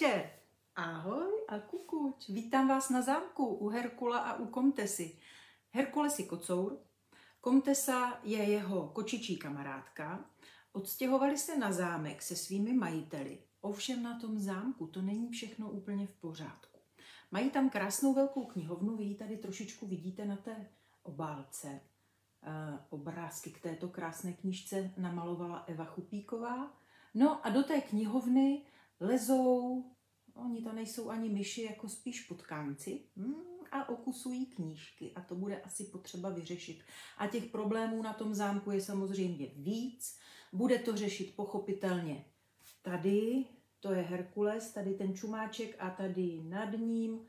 večer. Ahoj a kukuč. Vítám vás na zámku u Herkula a u Komtesy. Herkules je kocour, Komtesa je jeho kočičí kamarádka. Odstěhovali se na zámek se svými majiteli. Ovšem na tom zámku to není všechno úplně v pořádku. Mají tam krásnou velkou knihovnu, vy ji tady trošičku vidíte na té obálce. E, obrázky k této krásné knižce namalovala Eva Chupíková. No a do té knihovny lezou, oni to nejsou ani myši, jako spíš potkánci, hmm, a okusují knížky a to bude asi potřeba vyřešit. A těch problémů na tom zámku je samozřejmě víc. Bude to řešit pochopitelně tady, to je Herkules, tady ten čumáček a tady nad ním,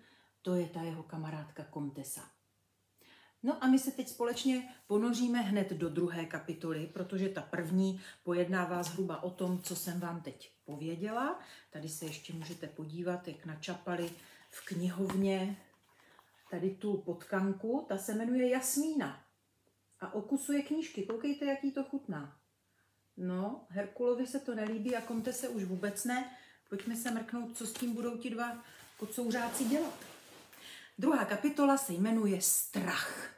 to je ta jeho kamarádka Komtesa. No a my se teď společně ponoříme hned do druhé kapitoly, protože ta první pojednává zhruba o tom, co jsem vám teď pověděla. Tady se ještě můžete podívat, jak načapali v knihovně tady tu potkanku. Ta se jmenuje Jasmína a okusuje knížky. Koukejte, jaký to chutná. No, Herkulovi se to nelíbí a Komte se už vůbec ne. Pojďme se mrknout, co s tím budou ti dva kocouřáci dělat. Druhá kapitola se jmenuje Strach.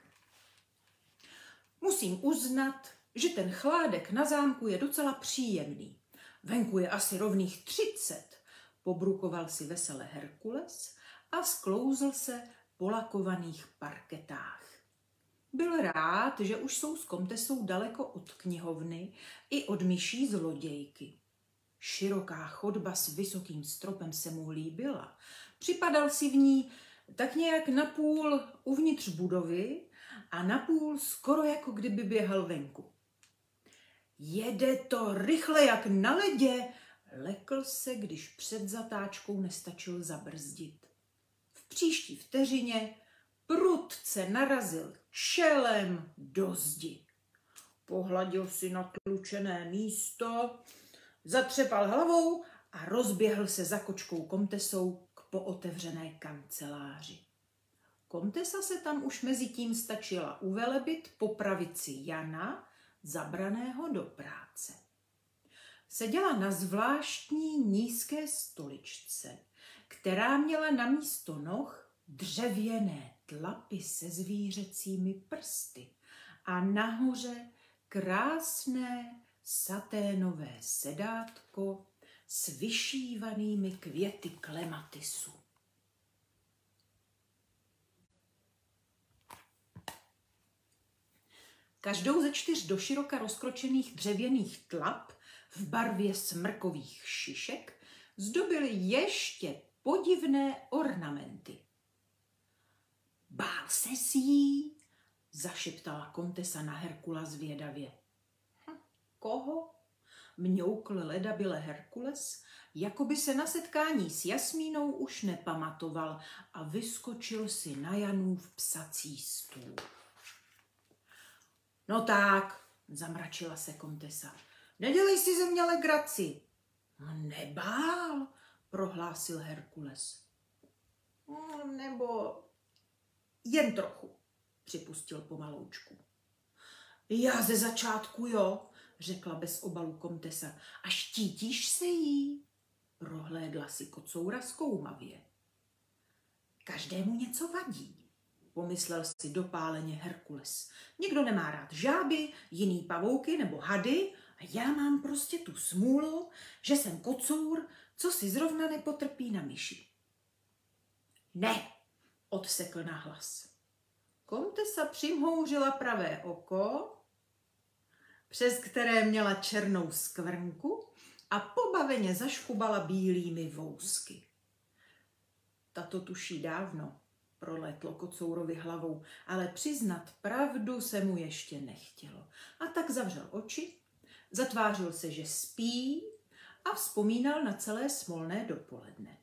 Musím uznat, že ten chládek na zámku je docela příjemný. Venku je asi rovných třicet, pobrukoval si vesele Herkules a sklouzl se po lakovaných parketách. Byl rád, že už jsou s komtesou daleko od knihovny i od myší zlodějky. Široká chodba s vysokým stropem se mu líbila. Připadal si v ní tak nějak napůl uvnitř budovy a napůl skoro jako kdyby běhal venku. Jede to rychle jak na ledě, lekl se, když před zatáčkou nestačil zabrzdit. V příští vteřině prudce narazil čelem do zdi. Pohladil si na tlučené místo, zatřepal hlavou a rozběhl se za kočkou komtesou k pootevřené kanceláři. Komtesa se tam už mezi tím stačila uvelebit po pravici Jana, zabraného do práce. Seděla na zvláštní nízké stoličce, která měla na místo noh dřevěné tlapy se zvířecími prsty a nahoře krásné saténové sedátko s vyšívanými květy klematisu. Každou ze čtyř doširoka rozkročených dřevěných tlap v barvě smrkových šišek zdobily ještě podivné ornamenty. Bál se si jí, zašeptala kontesa na Herkula zvědavě. Hm, koho? Mňoukl ledabile Herkules, jako by se na setkání s Jasmínou už nepamatoval a vyskočil si na Janův psací stůl. No tak, zamračila se kontesa. Nedělej si ze mě legraci. Nebál, prohlásil Herkules. No, nebo jen trochu, připustil pomaloučku. Já ze začátku jo, řekla bez obalu komtesa. A štítíš se jí? Prohlédla si kocoura zkoumavě. Každému něco vadí pomyslel si dopáleně Herkules. Nikdo nemá rád žáby, jiný pavouky nebo hady a já mám prostě tu smůlu, že jsem kocour, co si zrovna nepotrpí na myši. Ne, odsekl na hlas. Komtesa přimhouřila pravé oko, přes které měla černou skvrnku a pobaveně zaškubala bílými vousky. Tato tuší dávno, proletlo kocourovi hlavou, ale přiznat pravdu se mu ještě nechtělo. A tak zavřel oči, zatvářil se, že spí a vzpomínal na celé smolné dopoledne.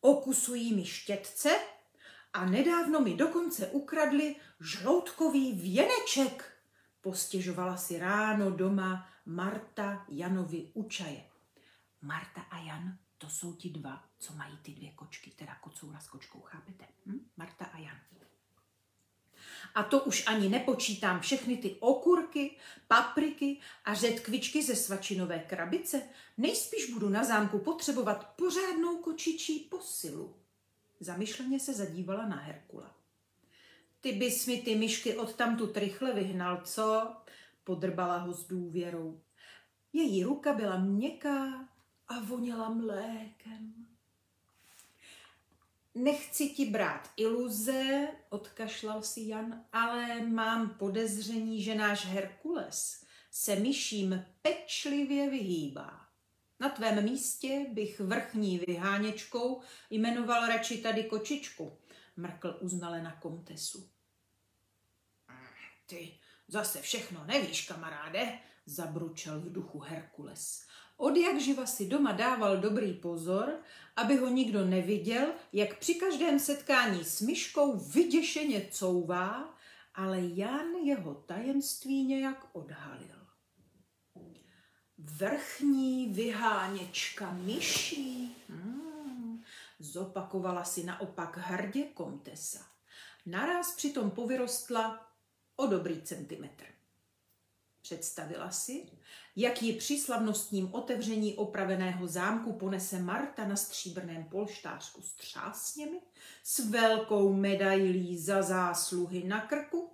Okusují mi štětce a nedávno mi dokonce ukradli žloutkový věneček, postěžovala si ráno doma Marta Janovi Učaje. Marta a Jan to jsou ti dva, co mají ty dvě kočky, teda kocoura s kočkou, chápete? Hm? Marta a Jan. A to už ani nepočítám všechny ty okurky, papriky a řetkvičky ze svačinové krabice. Nejspíš budu na zámku potřebovat pořádnou kočičí posilu. Zamyšleně se zadívala na Herkula. Ty bys mi ty myšky od tamtu rychle vyhnal, co? Podrbala ho s důvěrou. Její ruka byla měkká a voněla mlékem. Nechci ti brát iluze, odkašlal si Jan, ale mám podezření, že náš Herkules se myším pečlivě vyhýbá. Na tvém místě bych vrchní vyháněčkou jmenoval radši tady kočičku, mrkl uznale na komtesu. Ty zase všechno nevíš, kamaráde, zabručel v duchu Herkules. Od jak živa si doma dával dobrý pozor, aby ho nikdo neviděl, jak při každém setkání s myškou vyděšeně couvá, ale Jan jeho tajemství nějak odhalil. Vrchní vyháněčka myší, hmm, zopakovala si naopak hrdě komtesa. Naraz přitom povyrostla o dobrý centimetr. Představila si, jak ji při slavnostním otevření opraveného zámku ponese Marta na stříbrném polštářku s třásněmi, s velkou medailí za zásluhy na krku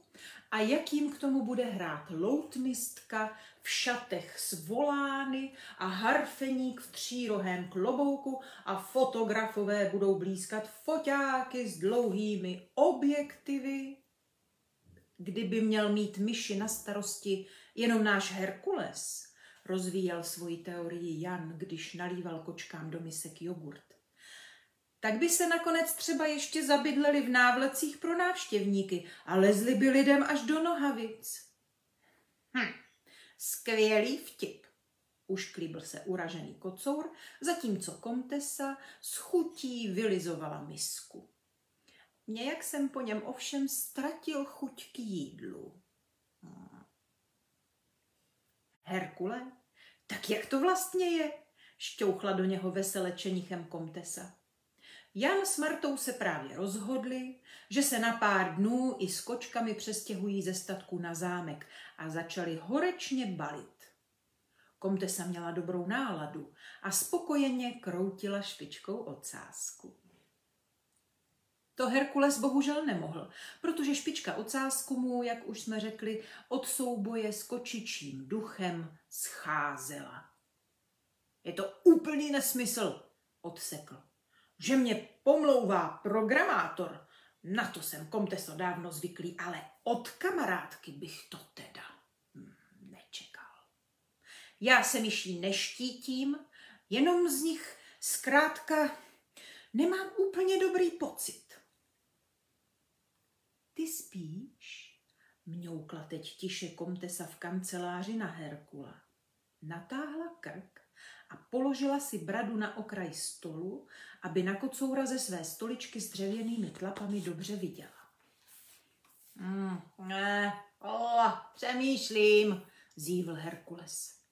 a jak jim k tomu bude hrát loutnistka v šatech z volány a harfeník v třírohém klobouku a fotografové budou blízkat foťáky s dlouhými objektivy. Kdyby měl mít myši na starosti jenom náš Herkules, rozvíjel svoji teorii Jan, když nalíval kočkám do misek jogurt. Tak by se nakonec třeba ještě zabydleli v návlecích pro návštěvníky a lezli by lidem až do nohavic. Hm, skvělý vtip. Už klíbl se uražený kocour, zatímco komtesa s chutí vylizovala misku. Nějak jsem po něm ovšem ztratil chuť k jídlu. Herkule, tak jak to vlastně je? Šťouchla do něho vesele čenichem komtesa. Jan s Martou se právě rozhodli, že se na pár dnů i s kočkami přestěhují ze statku na zámek a začali horečně balit. Komtesa měla dobrou náladu a spokojeně kroutila špičkou ocásku. To Herkules bohužel nemohl, protože špička ocásku mu, jak už jsme řekli, od souboje s kočičím duchem scházela. Je to úplný nesmysl, odsekl. Že mě pomlouvá programátor, na to jsem komteso dávno zvyklý, ale od kamarádky bych to teda hm, nečekal. Já se myší neštítím, jenom z nich zkrátka nemám úplně dobrý pocit. Ty spíš? Mňoukla teď tiše komtesa v kanceláři na Herkula. Natáhla krk a položila si bradu na okraj stolu, aby na kocoura ze své stoličky s dřevěnými tlapami dobře viděla. Mm, ne, oh, přemýšlím, zívl Herkules.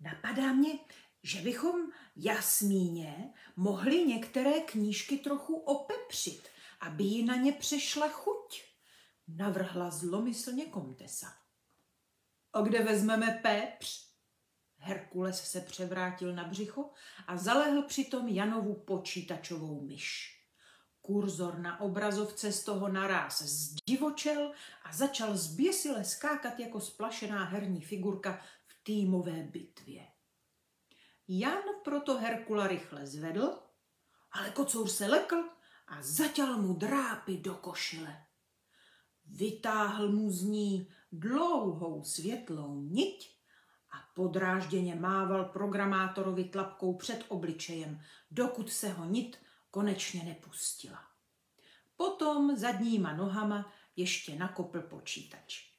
Napadá mě, že bychom Jasmíně mohli některé knížky trochu opepřit, aby jí na ně přešla chuť, navrhla zlomyslně komtesa. A kde vezmeme pepř? Herkules se převrátil na břicho a zalehl přitom Janovu počítačovou myš. Kurzor na obrazovce z toho naráz zdivočel a začal zběsile skákat jako splašená herní figurka v týmové bitvě. Jan proto Herkula rychle zvedl, ale kocour se lekl a zatěl mu drápy do košile. Vytáhl mu z ní dlouhou světlou niť a podrážděně mával programátorovi tlapkou před obličejem, dokud se ho nit konečně nepustila. Potom zadníma nohama ještě nakopl počítač.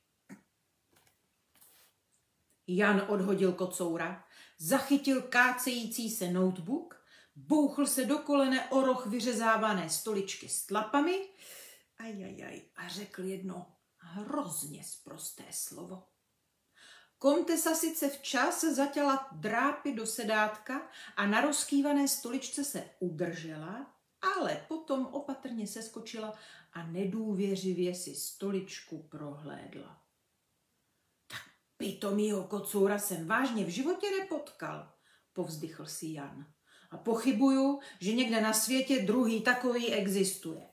Jan odhodil kocoura, zachytil kácející se notebook bouchl se do kolene o roh vyřezávané stoličky s tlapami ajajaj, a řekl jedno hrozně zprosté slovo. Komtesa sice včas zatěla drápy do sedátka a na rozkývané stoličce se udržela, ale potom opatrně seskočila a nedůvěřivě si stoličku prohlédla. Tak pitomýho kocoura jsem vážně v životě nepotkal, povzdychl si Jan. A pochybuju, že někde na světě druhý takový existuje.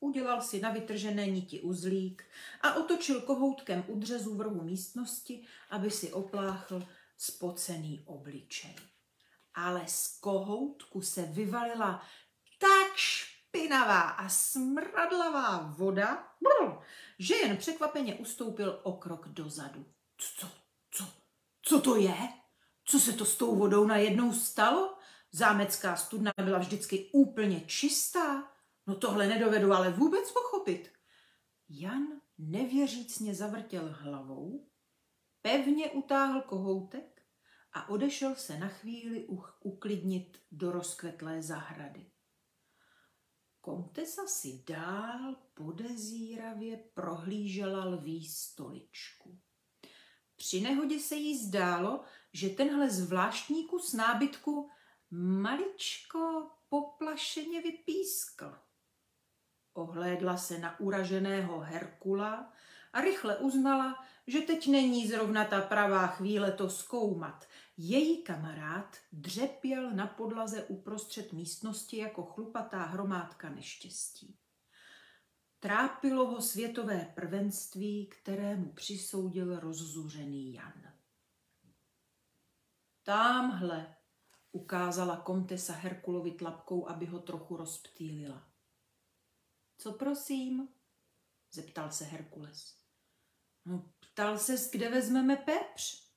Udělal si na vytržené niti uzlík a otočil kohoutkem u dřezu v rohu místnosti, aby si opláchl spocený obličej. Ale z kohoutku se vyvalila tak špinavá a smradlavá voda, že jen překvapeně ustoupil o krok dozadu. Co, co, co to je? Co se to s tou vodou najednou stalo? Zámecká studna byla vždycky úplně čistá. No tohle nedovedu ale vůbec pochopit. Jan nevěřícně zavrtěl hlavou, pevně utáhl kohoutek a odešel se na chvíli uklidnit do rozkvetlé zahrady. Komtesa si dál podezíravě prohlížela lví stoličku. Při nehodě se jí zdálo, že tenhle zvláštní kus nábytku maličko poplašeně vypískl. Ohlédla se na uraženého Herkula a rychle uznala, že teď není zrovna ta pravá chvíle to zkoumat. Její kamarád dřepěl na podlaze uprostřed místnosti jako chlupatá hromádka neštěstí. Trápilo ho světové prvenství, kterému přisoudil rozzuřený Jan. Támhle, ukázala komtesa Herkulovi tlapkou, aby ho trochu rozptýlila. Co prosím? zeptal se Herkules. No, ptal se, kde vezmeme pepř.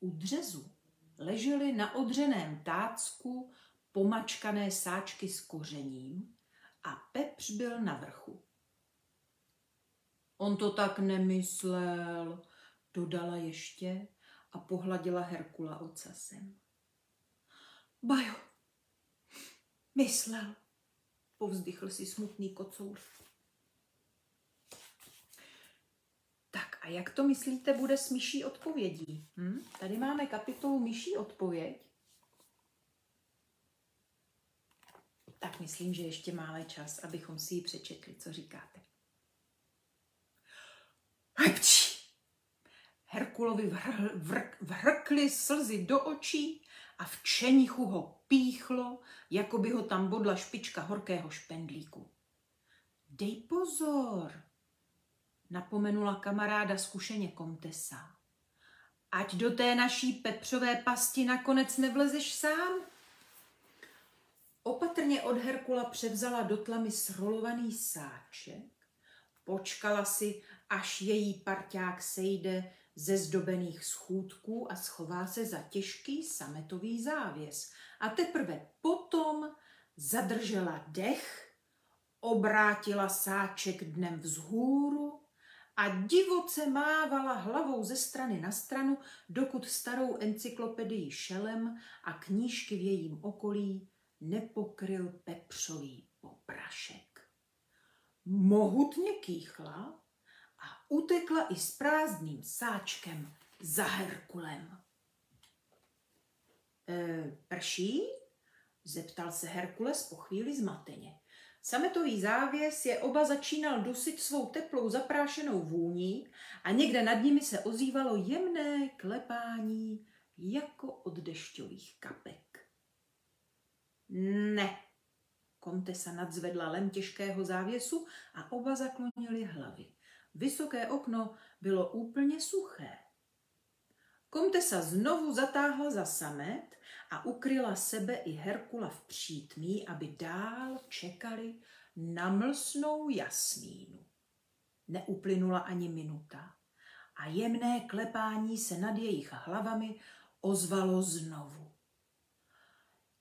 U dřezu ležely na odřeném tácku pomačkané sáčky s kořením a pepř byl na vrchu. On to tak nemyslel, dodala ještě a pohladila Herkula ocasem. Bajo, myslel, povzdychl si smutný kocour. Tak a jak to myslíte bude s myší odpovědí? Hm? Tady máme kapitolu myší odpověď. Tak myslím, že ještě máme čas, abychom si ji přečetli. Co říkáte? Hepči! Herkulovi vhr, vrkly slzy do očí a v čenichu ho píchlo, jako by ho tam bodla špička horkého špendlíku. Dej pozor, napomenula kamaráda zkušeně komtesa. Ať do té naší pepřové pasti nakonec nevlezeš sám. Opatrně od Herkula převzala do tlamy srolovaný sáček, počkala si, až její parťák sejde ze zdobených schůdků a schová se za těžký sametový závěs. A teprve potom zadržela dech, obrátila sáček dnem vzhůru a divoce mávala hlavou ze strany na stranu, dokud starou encyklopedii šelem a knížky v jejím okolí nepokryl pepřový poprašek. Mohutně kýchla utekla i s prázdným sáčkem za Herkulem. E, prší? zeptal se Herkules po chvíli zmateně. Sametový závěs je oba začínal dusit svou teplou zaprášenou vůní a někde nad nimi se ozývalo jemné klepání jako od dešťových kapek. Ne, kontesa nadzvedla lem těžkého závěsu a oba zaklonili hlavy. Vysoké okno bylo úplně suché. Komtesa znovu zatáhla za samet a ukryla sebe i Herkula v přítmí, aby dál čekali na mlsnou jasmínu. Neuplynula ani minuta a jemné klepání se nad jejich hlavami ozvalo znovu.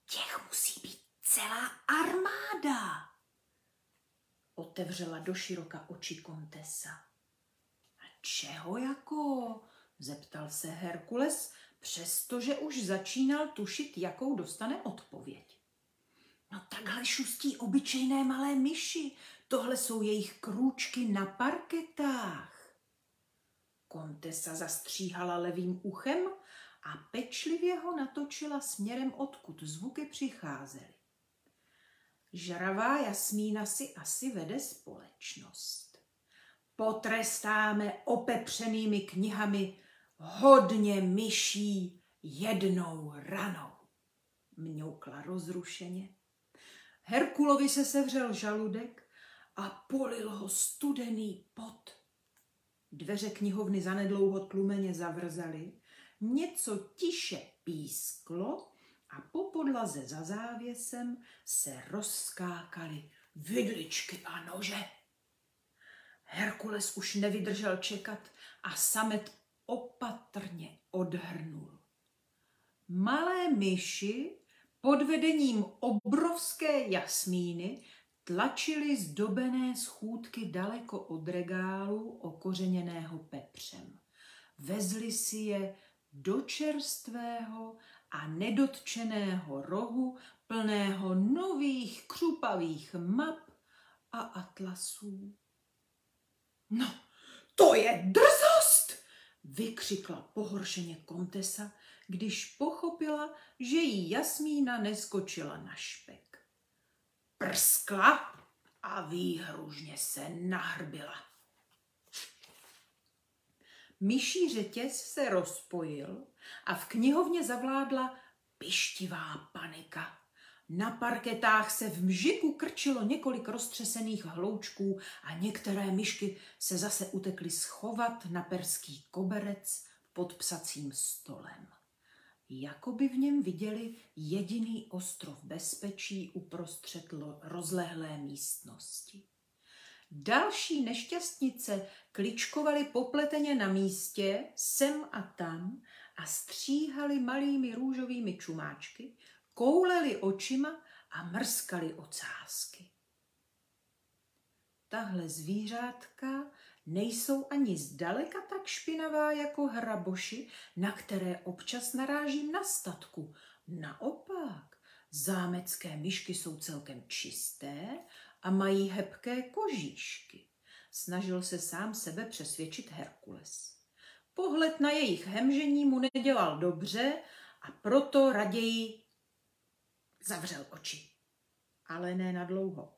Těch musí být celá armáda, otevřela do široka oči kontesa. Čeho jako? zeptal se Herkules, přestože už začínal tušit, jakou dostane odpověď. No takhle šustí obyčejné malé myši, tohle jsou jejich krůčky na parketách. Kontesa zastříhala levým uchem a pečlivě ho natočila směrem, odkud zvuky přicházely. žravá Jasmína si asi vede společnost. Potrestáme opepřenými knihami hodně myší jednou ranou, mňoukla rozrušeně. Herkulovi se sevřel žaludek a polil ho studený pot. Dveře knihovny zanedlouho tlumeně zavrzaly, něco tiše písklo a po podlaze za závěsem se rozskákaly vidličky a nože. Herkules už nevydržel čekat a samet opatrně odhrnul. Malé myši pod vedením obrovské jasmíny tlačili zdobené schůdky daleko od regálu okořeněného pepřem. Vezli si je do čerstvého a nedotčeného rohu plného nových křupavých map a atlasů. No, to je drzost! vykřikla pohoršeně kontesa, když pochopila, že jí Jasmína neskočila na špek. Prskla a výhružně se nahrbila. Myší řetěz se rozpojil a v knihovně zavládla pištivá panika. Na parketách se v mžiku krčilo několik roztřesených hloučků a některé myšky se zase utekly schovat na perský koberec pod psacím stolem. Jako by v něm viděli jediný ostrov bezpečí uprostřed rozlehlé místnosti. Další nešťastnice kličkovaly popleteně na místě, sem a tam a stříhali malými růžovými čumáčky, kouleli očima a mrskali ocásky. Tahle zvířátka nejsou ani zdaleka tak špinavá jako hraboši, na které občas narážím na statku. Naopak, zámecké myšky jsou celkem čisté a mají hebké kožíšky. Snažil se sám sebe přesvědčit Herkules. Pohled na jejich hemžení mu nedělal dobře a proto raději zavřel oči. Ale ne na dlouho.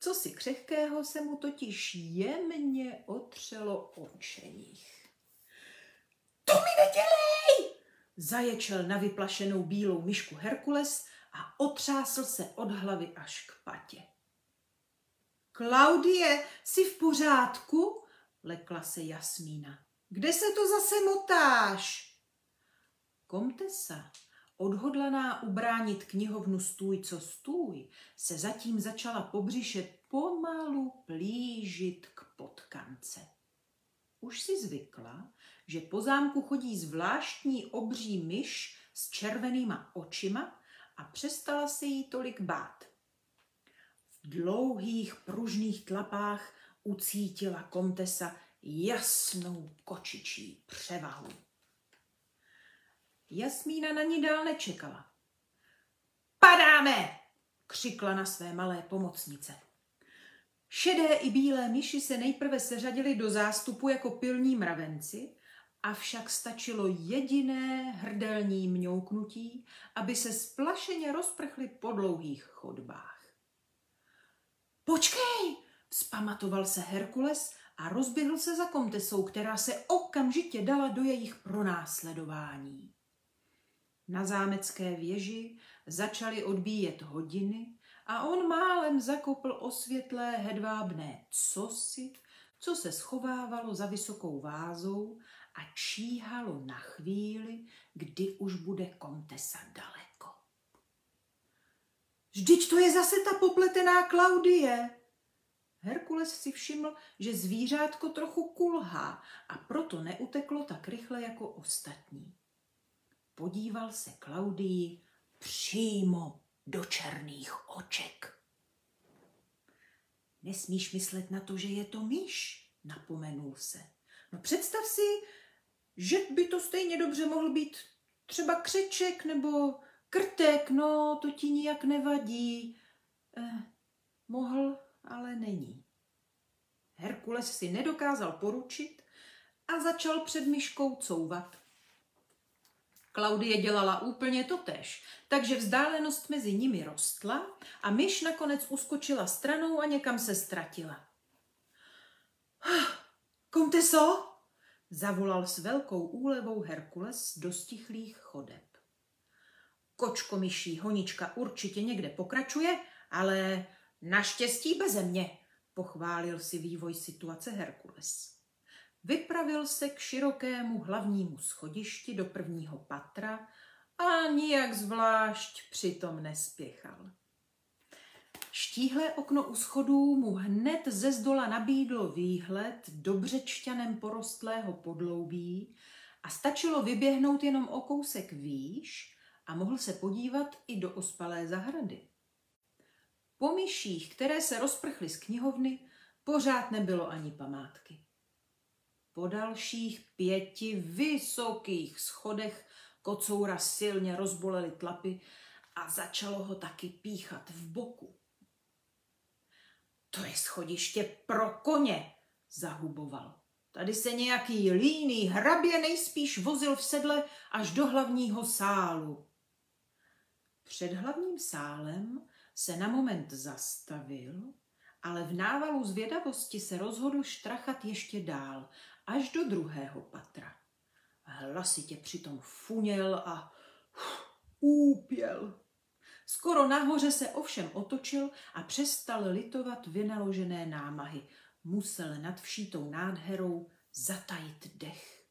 Co si křehkého se mu totiž jemně otřelo očeních. To mi nedělej! Zaječel na vyplašenou bílou myšku Herkules a otřásl se od hlavy až k patě. Klaudie, jsi v pořádku? Lekla se Jasmína. Kde se to zase motáš? Komtesa, odhodlaná ubránit knihovnu stůj co stůj, se zatím začala po břiše pomalu plížit k potkance. Už si zvykla, že po zámku chodí zvláštní obří myš s červenýma očima a přestala se jí tolik bát. V dlouhých pružných tlapách ucítila komtesa jasnou kočičí převahu. Jasmína na ní dál nečekala. Padáme! křikla na své malé pomocnice. Šedé i bílé myši se nejprve seřadily do zástupu jako pilní mravenci, avšak stačilo jediné hrdelní mňouknutí, aby se splašeně rozprchly po dlouhých chodbách. Počkej, vzpamatoval se Herkules a rozběhl se za komtesou, která se okamžitě dala do jejich pronásledování. Na zámecké věži začaly odbíjet hodiny a on málem zakopl osvětlé hedvábné cosi, co se schovávalo za vysokou vázou a číhalo na chvíli, kdy už bude kontesa daleko. Vždyť to je zase ta popletená Klaudie. Herkules si všiml, že zvířátko trochu kulhá a proto neuteklo tak rychle jako ostatní. Podíval se Klaudii přímo do černých oček. Nesmíš myslet na to, že je to myš, napomenul se. No představ si, že by to stejně dobře mohl být třeba křeček nebo krtek, no to ti nijak nevadí. Eh, mohl, ale není. Herkules si nedokázal poručit a začal před myškou couvat. Klaudie dělala úplně totež, takže vzdálenost mezi nimi rostla a myš nakonec uskočila stranou a někam se ztratila. Komteso, zavolal s velkou úlevou Herkules do stichlých chodeb. Kočko myší honička určitě někde pokračuje, ale naštěstí beze mě, pochválil si vývoj situace Herkules. Vypravil se k širokému hlavnímu schodišti do prvního patra a nijak zvlášť přitom nespěchal. Štíhlé okno u schodů mu hned ze zdola nabídlo výhled do břečťanem porostlého podloubí a stačilo vyběhnout jenom o kousek výš a mohl se podívat i do ospalé zahrady. Po myších, které se rozprchly z knihovny, pořád nebylo ani památky. Po dalších pěti vysokých schodech kocoura silně rozbolely tlapy a začalo ho taky píchat v boku. To je schodiště pro koně, zahuboval. Tady se nějaký líný hrabě nejspíš vozil v sedle až do hlavního sálu. Před hlavním sálem se na moment zastavil, ale v návalu zvědavosti se rozhodl štrachat ještě dál, až do druhého patra. Hlasitě přitom funěl a úpěl. Skoro nahoře se ovšem otočil a přestal litovat vynaložené námahy. Musel nad všítou nádherou zatajit dech.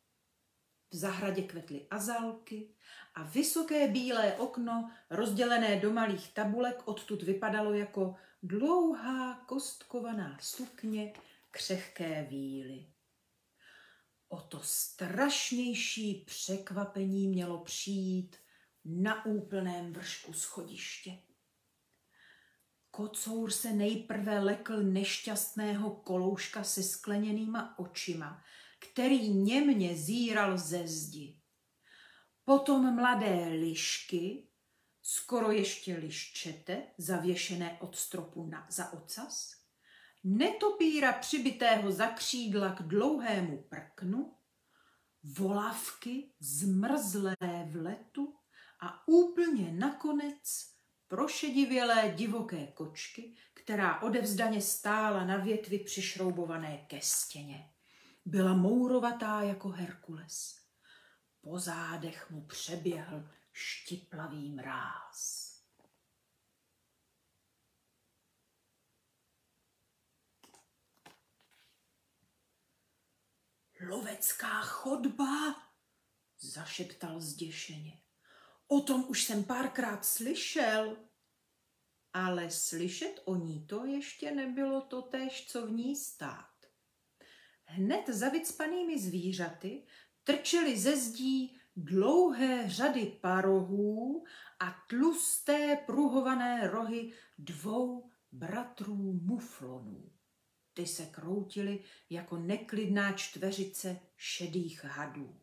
V zahradě kvetly azalky a vysoké bílé okno, rozdělené do malých tabulek, odtud vypadalo jako dlouhá kostkovaná sukně křehké víly. O to strašnější překvapení mělo přijít na úplném vršku schodiště. Kocour se nejprve lekl nešťastného kolouška se skleněnýma očima, který němně zíral ze zdi. Potom mladé lišky, skoro ještě liščete, zavěšené od stropu na, za ocas, netopíra přibitého za křídla k dlouhému prknu, volavky zmrzlé v letu a úplně nakonec prošedivělé divoké kočky, která odevzdaně stála na větvi přišroubované ke stěně. Byla mourovatá jako Herkules. Po zádech mu přeběhl štiplavý mráz. Lovecká chodba, zašeptal zděšeně. O tom už jsem párkrát slyšel. Ale slyšet o ní to ještě nebylo to též, co v ní stát. Hned za vycpanými zvířaty trčely ze zdí dlouhé řady parohů a tlusté pruhované rohy dvou bratrů muflonů. Ty se kroutily jako neklidná čtveřice šedých hadů.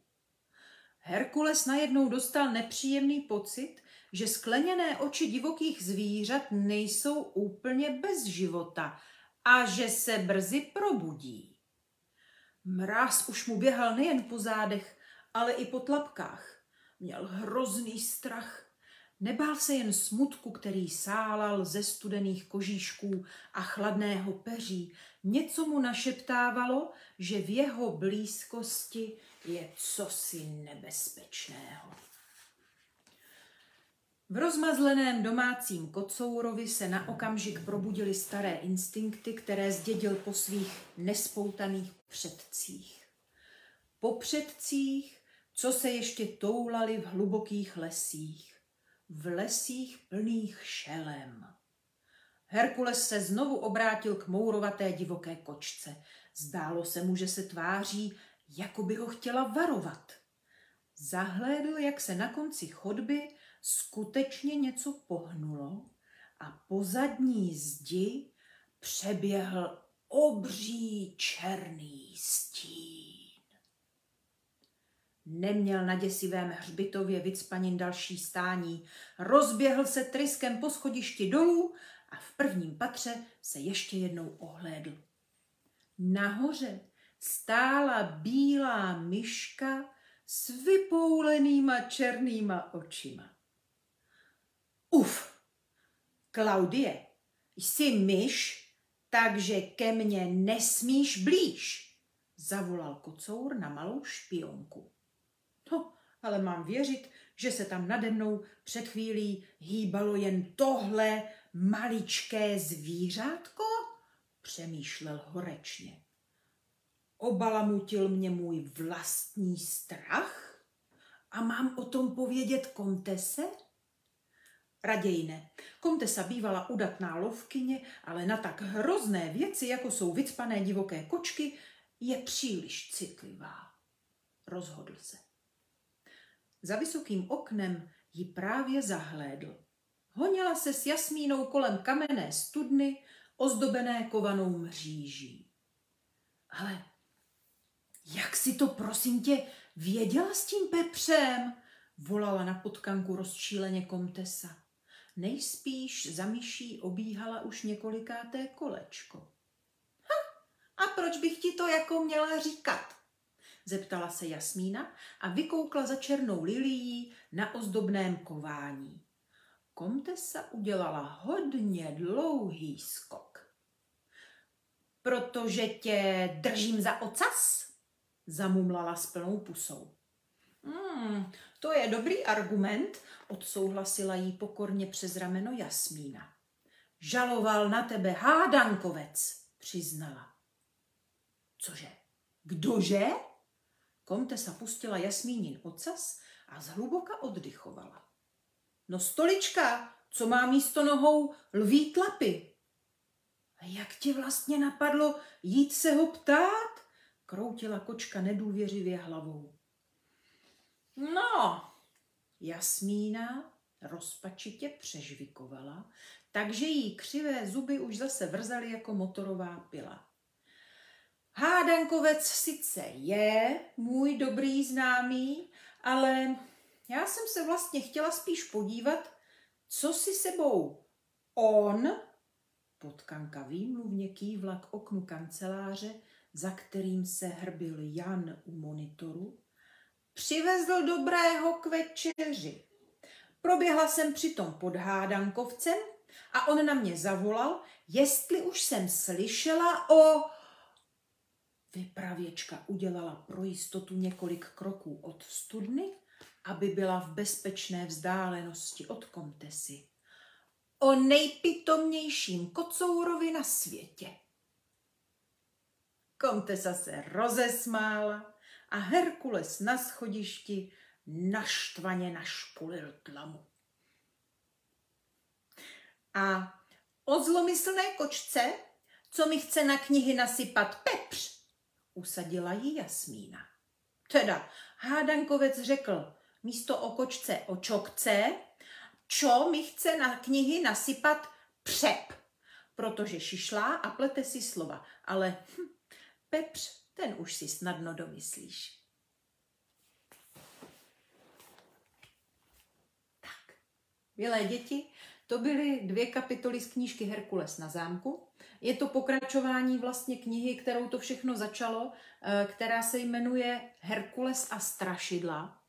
Herkules najednou dostal nepříjemný pocit, že skleněné oči divokých zvířat nejsou úplně bez života a že se brzy probudí. Mráz už mu běhal nejen po zádech, ale i po tlapkách. Měl hrozný strach. Nebál se jen smutku, který sálal ze studených kožíšků a chladného peří. Něco mu našeptávalo, že v jeho blízkosti je cosi nebezpečného. V rozmazleném domácím kocourovi se na okamžik probudily staré instinkty, které zdědil po svých nespoutaných předcích. Po předcích, co se ještě toulali v hlubokých lesích, v lesích plných šelem. Herkules se znovu obrátil k mourovaté divoké kočce. Zdálo se mu, že se tváří, jako by ho chtěla varovat. Zahlédl, jak se na konci chodby skutečně něco pohnulo a po zadní zdi přeběhl obří černý stín. Neměl na děsivém hřbitově vycpanin další stání, rozběhl se tryskem po schodišti dolů a v prvním patře se ještě jednou ohlédl. Nahoře stála bílá myška s vypoulenýma černýma očima. Uf, Klaudie, jsi myš, takže ke mně nesmíš blíž, zavolal kocour na malou špionku. No, ale mám věřit, že se tam nade mnou před chvílí hýbalo jen tohle maličké zvířátko? Přemýšlel horečně. Obalamutil mě můj vlastní strach? A mám o tom povědět kontese? Raději ne. Kontesa bývala udatná lovkyně, ale na tak hrozné věci, jako jsou vycpané divoké kočky, je příliš citlivá. Rozhodl se. Za vysokým oknem ji právě zahlédl. Honila se s Jasmínou kolem kamenné studny, ozdobené kovanou mříží. Ale jak si to, prosím tě, věděla s tím Pepřem? Volala na potkanku rozčíleně komtesa. Nejspíš za myší obíhala už několikáté kolečko. Ha, a proč bych ti to jako měla říkat? Zeptala se Jasmína a vykoukla za černou lilií na ozdobném kování. Komtesa udělala hodně dlouhý skok. Protože tě držím za ocas? Zamumlala s plnou pusou. Hmm, to je dobrý argument, odsouhlasila jí pokorně přes rameno Jasmína. Žaloval na tebe hádankovec, přiznala. Cože? Kdože? Komtesa pustila Jasmínin ocas a zhluboka oddychovala. No stolička, co má místo nohou lví tlapy. A jak ti vlastně napadlo jít se ho ptát? Kroutila kočka nedůvěřivě hlavou. No, Jasmína rozpačitě přežvikovala, takže jí křivé zuby už zase vrzaly jako motorová pila. Hádankovec sice je můj dobrý známý, ale já jsem se vlastně chtěla spíš podívat, co si sebou on, potkanka výmluvně kývla k oknu kanceláře, za kterým se hrbil Jan u monitoru, přivezl dobrého k večeři. Proběhla jsem přitom pod hádankovcem a on na mě zavolal, jestli už jsem slyšela o... Vypravěčka udělala pro jistotu několik kroků od studny, aby byla v bezpečné vzdálenosti od komtesy. O nejpitomnějším kocourovi na světě. Komtesa se rozesmála a Herkules na schodišti naštvaně našpulil tlamu. A o zlomyslné kočce, co mi chce na knihy nasypat pepř, usadila ji Jasmína. Teda hádankovec řekl místo o kočce o čokce, čo mi chce na knihy nasypat přep, protože šišlá a plete si slova, ale hm, pepř ten už si snadno domyslíš. Tak, milé děti, to byly dvě kapitoly z knížky Herkules na zámku. Je to pokračování vlastně knihy, kterou to všechno začalo, eh, která se jmenuje Herkules a strašidla.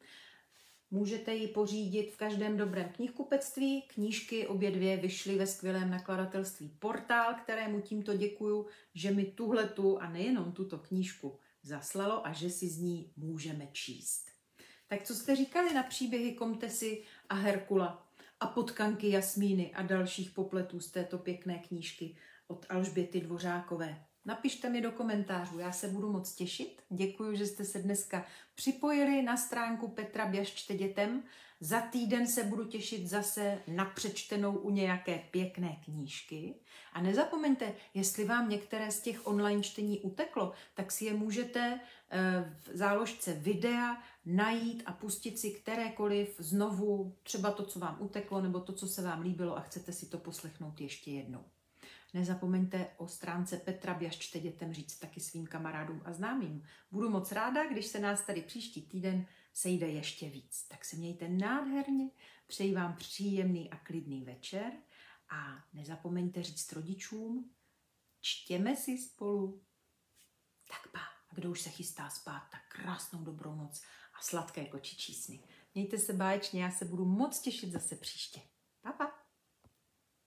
Můžete ji pořídit v každém dobrém knihkupectví. Knížky obě dvě vyšly ve skvělém nakladatelství Portál, kterému tímto děkuju, že mi tuhletu a nejenom tuto knížku zaslalo a že si z ní můžeme číst. Tak co jste říkali na příběhy Komtesy a Herkula a potkanky Jasmíny a dalších popletů z této pěkné knížky od Alžběty Dvořákové? Napište mi do komentářů, já se budu moc těšit. Děkuji, že jste se dneska připojili na stránku Petra Běžčte dětem. Za týden se budu těšit zase na přečtenou u nějaké pěkné knížky. A nezapomeňte, jestli vám některé z těch online čtení uteklo, tak si je můžete eh, v záložce videa najít a pustit si kterékoliv znovu, třeba to, co vám uteklo, nebo to, co se vám líbilo a chcete si to poslechnout ještě jednou. Nezapomeňte o stránce Petra Běžčte dětem říct taky svým kamarádům a známým. Budu moc ráda, když se nás tady příští týden sejde ještě víc. Tak se mějte nádherně, přeji vám příjemný a klidný večer a nezapomeňte říct rodičům, čtěme si spolu. Tak pa, a kdo už se chystá spát, tak krásnou dobrou noc a sladké kočičí sny. Mějte se báječně, já se budu moc těšit zase příště. Pa, pa.